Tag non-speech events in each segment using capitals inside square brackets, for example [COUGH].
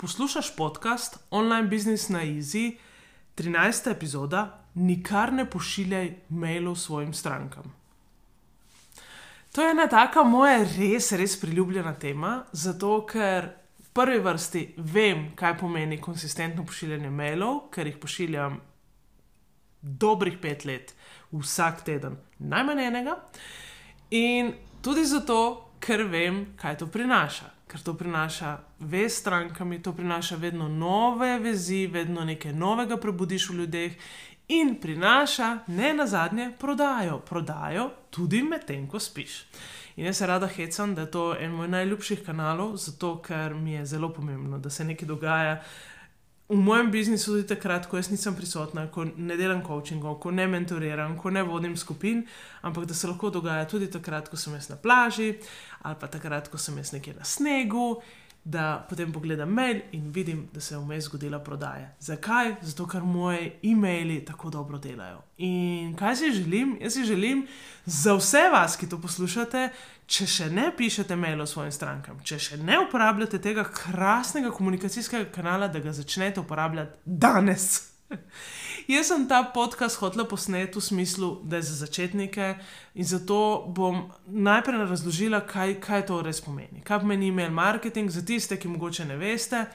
Poslušaj podcast Online Business na Easy, 13. epizoda, nikar ne pošiljaj mailov svojim strankam. To je ena taka moja res, res priljubljena tema, zato ker v prvi vrsti vem, kaj pomeni konsistentno pošiljanje mailov, ker jih pošiljam dobrih pet let, vsak teden, najmanj enega. In tudi zato, ker vem, kaj to prinaša ker to prinaša vez strankami, to prinaša vedno nove vezi, vedno nekaj novega prebudiš v ljudeh in prinaša ne na zadnje prodajo, prodajo tudi medtem, ko spiš. In jaz se rada hecam, da je to en moj najljubših kanalov, zato ker mi je zelo pomembno, da se nekaj dogaja v mojem biznisu tudi takrat, ko jaz nisem prisotna, ko ne delam coachingov, ko ne mentoriram, ko ne vodim skupin, ampak da se lahko dogaja tudi takrat, ko sem jaz na plaži ali pa takrat, ko sem jaz nekje na snegu da potem pogledam mail in vidim, da se je vmes zgodila prodaja. Zakaj? Zato, ker moji e-maili tako dobro delajo. In kaj si želim? Jaz si želim za vse vas, ki to poslušate, če še ne pišete mailov svojim strankam, če še ne uporabljate tega krasnega komunikacijskega kanala, da ga začnete uporabljati danes. [LAUGHS] Jaz sem ta podcast hotel posneti v smislu, da je za začetnike in zato bom najprej razložila, kaj, kaj to res pomeni. Kaj pomeni email marketing za tiste, ki mogoče ne veste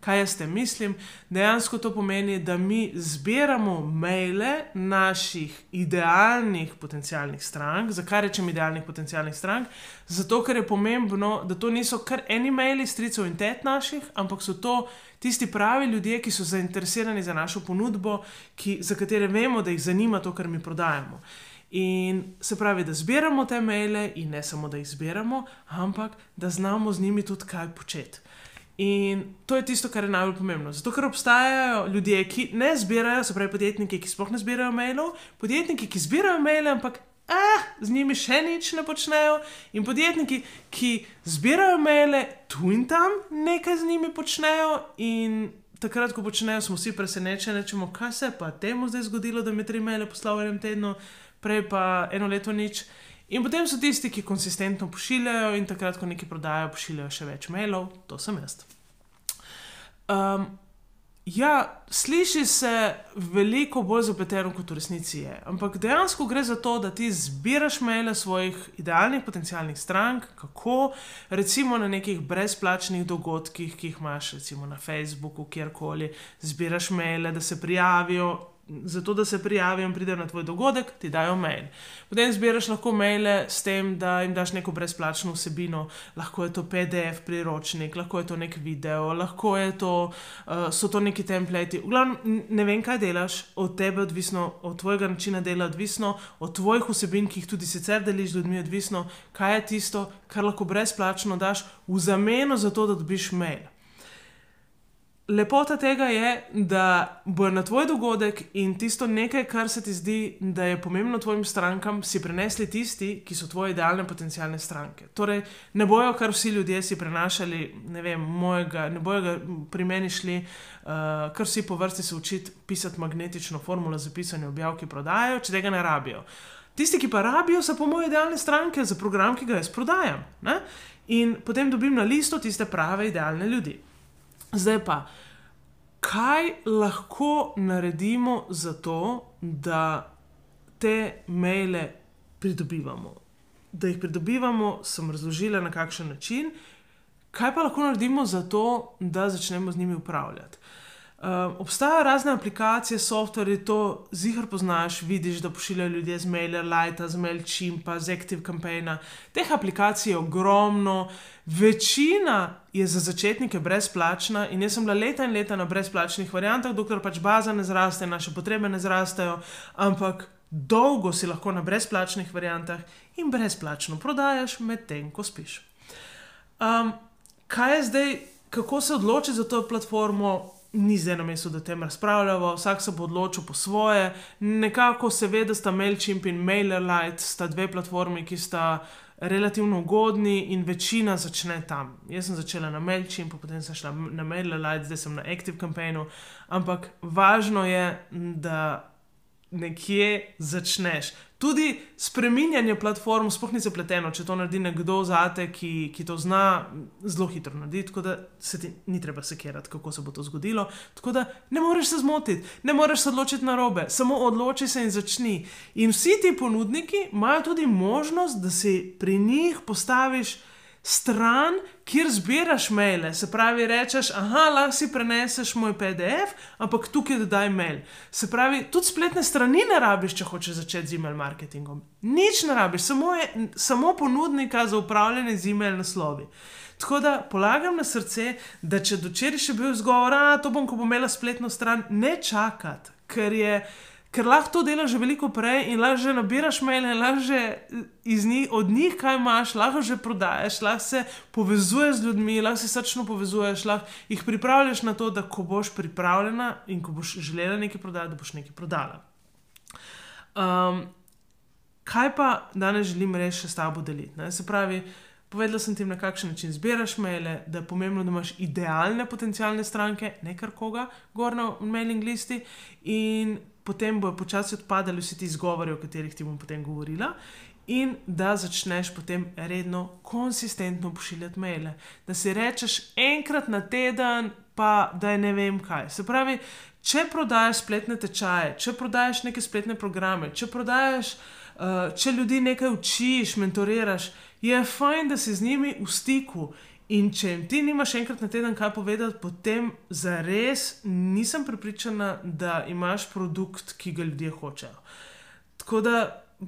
kaj jaz te mislim. Dejansko to pomeni, da mi zbiramo maile naših idealnih potencijalnih strank. Zakaj rečem idealnih potencijalnih strank? Zato, ker je pomembno, da to niso kar eni maili stricov in tet naših, ampak so to tisti pravi ljudje, ki so zainteresirani za našo ponudbo, ki, za katere vemo, da jih zanima to, kar mi prodajamo. In se pravi, da zbiramo te maile, in ne samo, da jih zbiramo, ampak da znamo z njimi tudi kaj početi. In to je tisto, kar je najbolj pomembno. Zato, ker obstajajo ljudje, ki ne zbirajo, se pravi, podjetniki, ki sploh ne zbirajo mailov, podjetniki, ki zbirajo maile, ampak eh, z njimi še nič ne počnejo, in podjetniki, ki zbirajo maile, tu in tam nekaj z njimi počnejo. In takrat, ko počnejo, smo vsi presenečeni, rečemo, kaj se pa temu zdaj zgodilo, da mi tri maile poslal v enem tednu, prej pa eno leto nič. In potem so tisti, ki konsistentno pošiljajo, in takrat, ko nekaj prodajo, pošiljajo še več mailov, to sem jaz. Um, ja, sliši se veliko bolj zapleteno, kot v resnici je. Ampak dejansko gre za to, da ti zbiraš maile svojih idealnih potencijalnih strank, kako recimo na nekih brezplačnih dogodkih, ki jih imaš, recimo na Facebooku, kjerkoli, zbiraš maile, da se prijavijo zato da se prijavijo in pridejo na tvoj dogodek, ti dajo mail. Potem zbiraš lahko maile s tem, da jim daš neko brezplačno vsebino, lahko je to PDF priročnik, lahko je to nek video, lahko to, uh, so to neki templeti. V glavnem, ne vem, kaj delaš, od tebe odvisno, od tvojega načina dela odvisno, od tvojih vsebin, ki jih tudi sicer deliš z ljudmi, odvisno, kaj je tisto, kar lahko brezplačno daš v zameno za to, da dobiš mail lepota tega je, da bo na tvoj dogodek in tisto nekaj, kar se ti zdi, da je pomembno tvojim strankam, si prenesli tisti, ki so tvoje idealne potencijalne stranke. Torej, ne bojo kar vsi ljudje si prenašali, ne vem, mojega, ne bojo ga pri meni šli, uh, kar vsi po vrsti se učiti pisati magnetično formulo za pisanje objav, ki prodajajo, če tega ne rabijo. Tisti, ki pa rabijo, so po moje idealne stranke za program, ki ga jaz prodajam. Ne? In potem dobim na listo tiste prave idealne ljudi. Zdaj pa, kaj lahko naredimo za to, da te maile pridobivamo? Da jih pridobivamo, sem razložila na kakšen način, kaj pa lahko naredimo za to, da začnemo z njimi upravljati. Um, obstajajo razne aplikacije, softverji, to zihar poznaš, vidiš, da pošiljajo ljudje z MailerLite, z MailChimpa, z Active Campaigna. Teh aplikacij je ogromno, večina je za začetnike brezplačna in jaz sem bila leta in leta na brezplačnih variantah, dokler pač baza ne zraste, naše potrebe ne zrastejo, ampak dolgo si lahko na brezplačnih variantah in brezplačno prodajaš, medtem ko spiš. Um, kaj je zdaj, kako se odločiti za to platformo? Ni zdaj na mestu, da tem razpravljamo, vsak se bo odločil po svoje. Nekako se ve, da sta MailChimp in MailerLite sta dve platformi, ki sta relativno ugodni in večina začne tam. Jaz sem začela na MailChimp, potem sem šla na MailerLite, zdaj sem na Active Campaignu, ampak važno je, da nekje začneš. Tudi spreminjanje platform, sploh ni zapleteno, če to naredi nekdo zate, ki, ki to zna zelo hitro narediti, tako da se ti ni treba sekirati, kako se bo to zgodilo. Tako da ne moreš se zmotiti, ne moreš se odločiti na robe, samo odloči se in začni. In vsi ti ponudniki imajo tudi možnost, da si pri njih postaviš stran, kjer zbiraš maile. Se pravi, rečeš, ah, lahko si preneseš moj PDF, ampak tukaj dodaj mail. Se pravi, tudi spletne strani ne rabiš, če hočeš začeti z e-mail marketingom. Nič ne rabiš, samo, je, samo ponudnika za upravljanje z e-mail naslovi. Tako da polagam na srce, da če dočeri še bil zgovor, da to bom, ko bom imela spletno stran, ne čakati, ker je ker lahko to delaš že veliko prej in lahko že nabiraš maile, lahko že iz njih, od njih kaj imaš, lahko že prodajaš, lahko se povezuješ z ljudmi, lahko se srčno povezuješ, lahko jih pripravljaš na to, da ko boš pripravljena in ko boš želela nekaj prodati, da boš nekaj prodala. Um, kaj pa danes želim reči s tabo deliti? Ne? Se pravi, povedala sem ti, na kakšen način zbiraš maile, da je pomembno, da imaš idealne potencijalne stranke, ne kar koga, gor na mailing listi. In potem bojo počasi odpadali vsi ti izgovori, o katerih ti bom potem govorila. In da začneš potem redno, konsistentno pošiljati maile. Da si rečeš enkrat na teden, pa da je ne vem kaj. Se pravi, če prodajaš spletne tečaje, če prodajaš neke spletne programe, če prodajaš, uh, če ljudi nekaj učiš, mentoriraš, je fajn, da si z njimi v stiku In če jim ti nimaš enkrat na teden kaj povedati, potem za res nisem prepričana, da imaš produkt, ki ga ljudje hočejo. Tako da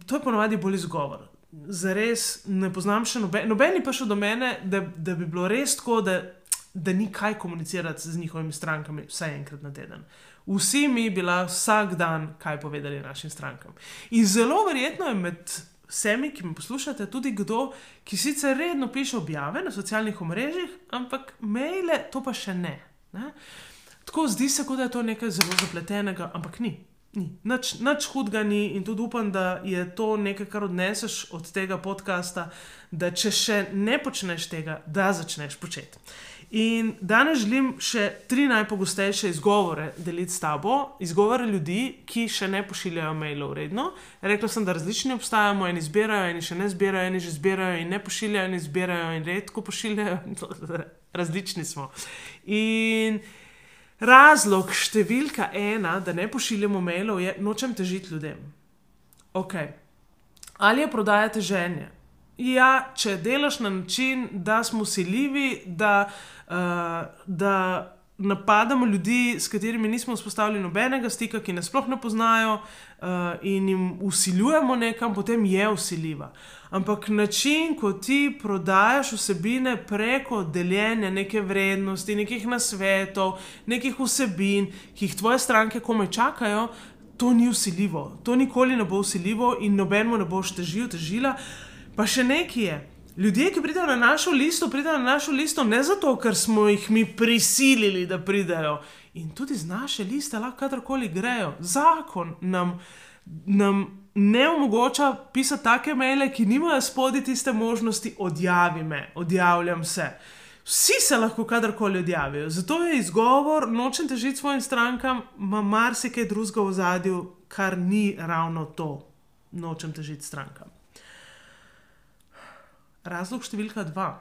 to je ponovadi bolj izgovor. Za res ne poznam še nobene, nobeni pa še do mene, da, da bi bilo res tako, da, da ni kaj komunicirati z njihovimi strankami, vsaj enkrat na teden. Vsi mi bila vsak dan kaj povedali našim strankam. In zelo verjetno je med vsemi, ki me poslušate, tudi kdo, ki sicer redno piše objave na socialnih omrežjih, ampak maile to pa še ne. ne? Tako zdi se, da je to nekaj zelo zapletenega, ampak ni. Ni. Nač, nač hudega ni in tudi upam, da je to nekaj, kar odneseš od tega podcasta, da če še ne počneš tega, da začneš početi. In danes želim še tri najpogostejše izgovore deliti s tabo, izgovore ljudi, ki še ne pošiljajo mailov redno. Rekla sem, da različni obstajamo, eni zbirajo, eni še ne zbirajo, eni že zbirajo in ne pošiljajo, eni zbirajo in redko pošiljajo. [LAUGHS] Različni smo. In razlog številka ena, da ne pošiljamo mailov, je, nočem težiti ljudem. Ok. Ali je prodajate ženje? Ja, če delaš na način, da smo usiljivi, da, uh, da napadamo ljudi, s katerimi nismo vzpostavili nobenega stika, ki nas sploh ne poznajo, uh, in jim usiljujemo nekam, potem je usiljiva. Ampak način, ko ti prodajaš vsebine preko deljenja neke vrednosti, nekih nasvetov, nekih vsebin, ki jih tvoje stranke komaj čakajo, to ni usiljivo. To nikoli ne bo usiljivo in nobenemu ne boš težil, težila. Pa še nekaj je. Ljudje, ki pridejo na našo listo, pridejo na našo listo ne zato, ker smo jih mi prisilili, da pridejo. In tudi z naše liste lahko kadarkoli grejo. Zakon nam, nam ne omogoča pisati take maile, ki nimajo spodaj tiste možnosti, odjavi me, odjavljam se. Vsi se lahko kadarkoli odjavijo. Zato je izgovor, nočem težiti svojim strankam, ima marsikaj drugega v zadju, kar ni ravno to, nočem težiti strankam. Razlog številka dva.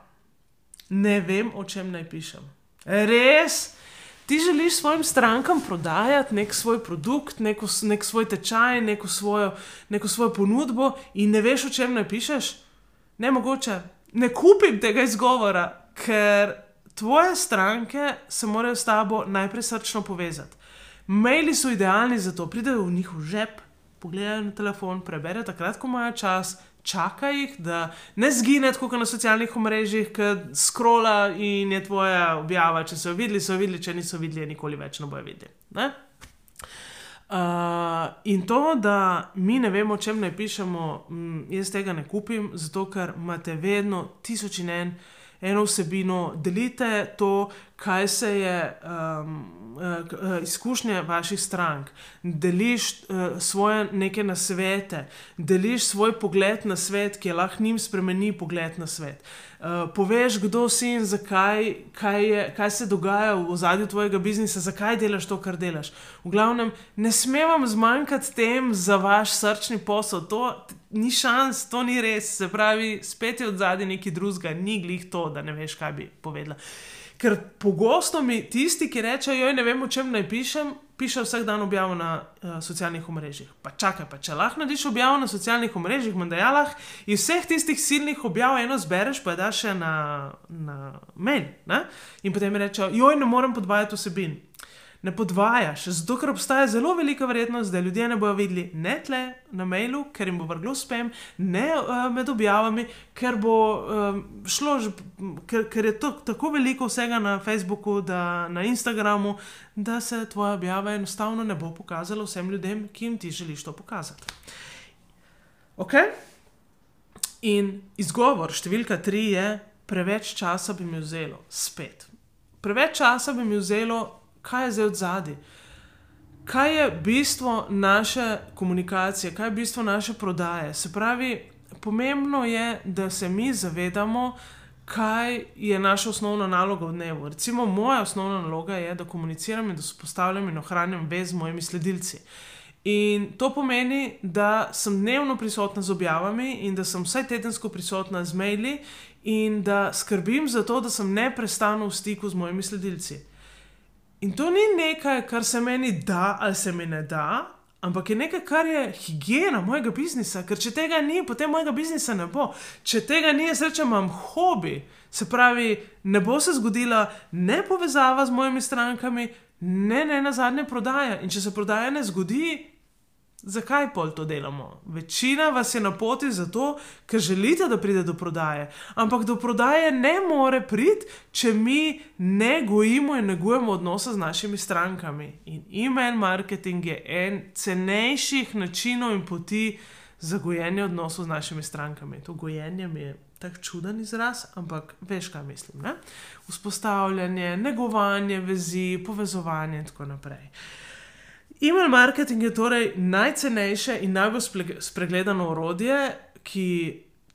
Ne vem, o čem naj pišem. Res, ti želiš svojim strankam prodajati nek svoj produkt, neko, nek svoj tečaj, neko svojo, neko svojo ponudbo in ne veš, o čem naj pišeš? Ne mogoče. Ne kupim tega izgovora, ker tvoje stranke se morajo s tabo najprej srčno povezati. Maili so idealni za to, pridejo v njihov žep, pogledajo na telefon, preberejo takrat, ko imajo čas, čakaj jih, da ne zgine tako na socialnih omrežjih, ki skrola in je tvoja objava. Če so jo videli, so jo videli, če niso videli, nikoli več ne bojo videli. Ne? Uh, in to, da mi ne vemo, čem naj pišemo, m, jaz tega ne kupim, zato ker imate vedno tisoč in en, eno vsebino, delite to, kaj se je um, uh, izkušnje vaših strank, deliš uh, svoje neke nasvete, deliš svoj pogled na svet, ki lahko njim spremeni pogled na svet. Uh, poveš, kdo si in zakaj, kaj, je, kaj se dogaja v zadju tvojega biznisa, zakaj delaš to, kar delaš. V glavnem, ne sme vam zmanjkati tem za vaš srčni posel. To ni šans, to ni res. Se pravi, spet je od zadaj neki drugega, ni glih to, da ne veš, kaj bi povedala. Ker pogosto mi tisti, ki rečejo, ne vem, o čem naj pišem, pišejo vsak dan objavo na uh, socialnih omrežjih. Pa čakaj, pa če lahko narediš objavo na socialnih omrežjih, manj da je lahko iz vseh tistih silnih objav eno zbereš, pa daš še na, na. Ne? In potem rečejo, joj, ne morem podvajati vsebin ne podvajaš, zato ker obstaja zelo velika verjetnost, da ljudje ne bodo videli ne tle na mailu, ker jim bo vrglo spam, ne uh, med objavami, ker bo um, šlo, ker, ker je to, tako veliko vsega na Facebooku, da na Instagramu, da se tvoja objava enostavno ne bo pokazala vsem ljudem, ki jim ti želiš to pokazati. Ok? In izgovor številka tri je, preveč časa bi mi vzelo, spet. Preveč časa bi mi vzelo kaj je zdaj od zadaj. Kaj je bistvo naše komunikacije, kaj je bistvo naše prodaje? Se pravi, pomembno je, da se mi zavedamo, kaj je naša osnovna naloga v dnevu. Recimo, moja osnovna naloga je, da komuniciram in da spostavljam in ohranjam vez z mojimi sledilci. In to pomeni, da sem dnevno prisotna z objavami in da sem vsaj tedensko prisotna z maili in da skrbim za to, da sem neprestano v stiku z mojimi sledilci. In to ni nekaj, kar se meni da ali se mi ne da, ampak je nekaj, kar je higiena mojega biznisa. Ker če tega ni, potem mojega biznisa ne bo. Če tega ni, jaz rečem, imam hobi. Se pravi, ne bo se zgodila ne povezava z mojimi strankami, ne, ne na zadnje prodaja. In če se prodaja ne zgodi, Zakaj pol to delamo? Večina vas je na poti zato, ker želite, da pride do prodaje. Ampak do prodaje ne more priti, če mi ne gojimo in negujemo odnosa z našimi strankami. In e-mail marketing je en cenejših načinov in poti za gojenje odnosov z našimi strankami. To gojenje mi je tako čuden izraz, ampak veš, kaj mislim. Ne? Vzpostavljanje, negovanje vezi, povezovanje in tako naprej. E-mail marketing je torej najcenejše in najbolj spregledano orodje, ki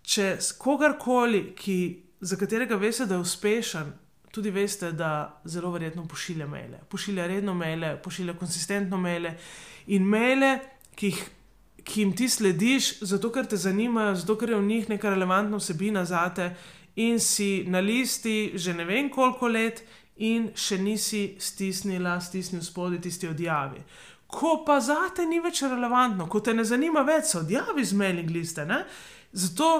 če kogarkoli, ki, za katerega veste, da je uspešen, tudi veste, da zelo verjetno pošilja maile. Pošilja redno maile, pošilja konsistentno maile in maile, ki, jih, ki jim ti slediš, zato ker te zanimajo, zato ker je v njih neka relevantna vsebina zate in si na listi že ne vem koliko let. In še nisi stisnila, stisnil spodaj tisti odjavi ko pa za te ni več relevantno, ko te ne zanima več, se odjavi z mailing liste. Ne? Zato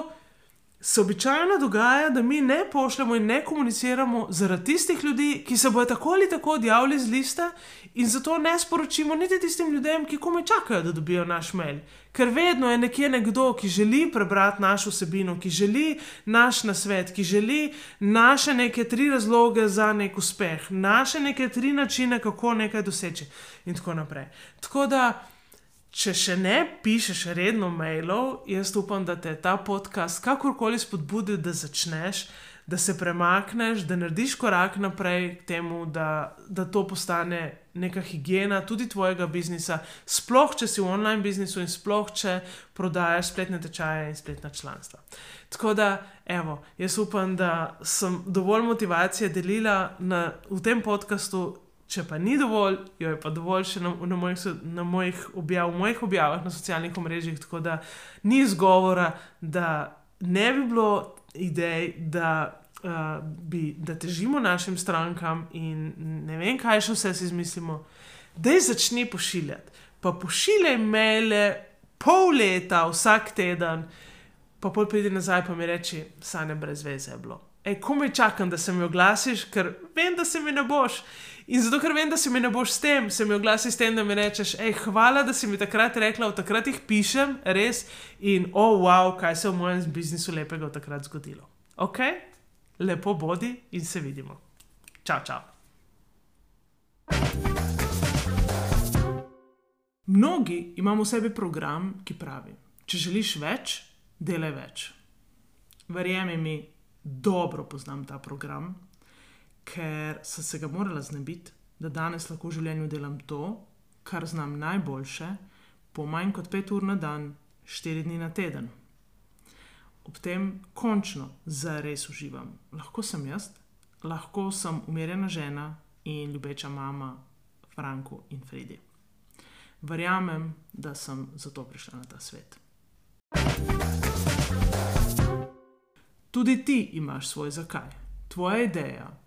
se običajno dogaja, da mi ne pošljemo in ne komuniciramo zaradi tistih ljudi, ki se bodo tako ali tako odjavili z liste, in zato ne sporočimo niti tistim ljudem, ki komaj čakajo, da dobijo naš mail. Ker vedno je nekje nekdo, ki želi prebrati našo vsebino, ki želi naš nasvet, ki želi naše neke tri razloge za nek uspeh, naše neke tri načine, kako nekaj doseči, in tako naprej. Tako da. Če še ne pišeš redno mailov, jaz upam, da te ta podcast kakorkoli spodbudi, da začneš, da se premakneš, da narediš korak naprej k temu, da, da to postane neka higiena tudi tvojega biznisa, sploh če si v online biznisu in sploh če prodajaš spletne tečaje in spletna članstva. Tako da, evo, jaz upam, da sem dovolj motivacije delila na, v tem podkastu če pa ni dovolj, jo je pa dovolj še na, na, mojih, na mojih, objav, mojih objavah na socialnih mrežah. Tako da ni izgovora, da ne bi bilo idej, da, uh, bi, da težimo našim strankam in ne vem, kaj še vse si izmislimo. Da je začni pošiljati. Pa pošiljaj maile pol leta, vsak teden, pa pol pridi nazaj in mi reči, sanje brez veze je bilo Ej, komaj čakam, da se mi oglasiš, ker vem, da se mi ne boš. In zato, ker vem, da se mi ne boš s tem, se mi oglasi s tem, da mi rečeš, hej, hvala, da si mi takrat rekla, od takrat jih pišem, res. In o, oh, wow, kaj se je v mojem biznisu lepega od takrat zgodilo. Ok, lepo bodi in se vidimo. Čau, čau. Mnogi imamo v sebi program, ki pravi: Če želiš več, delaj več. Verjemi mi, dobro poznam ta program, ker sem se ga morala znebiti, da danes lahko v življenju delam to, kar znam najboljše, po manj kot pet ur na dan, štiri dni na teden. Ob tem končno zares uživam. Lahko sem jaz, lahko sem umirjena žena in ljubeča mama Franko in Fredi verjamem, da sem zato prišla na ta svet. Tudi ti imaš svoj zakaj. Tvoja ideja,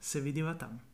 Se vidiva tam.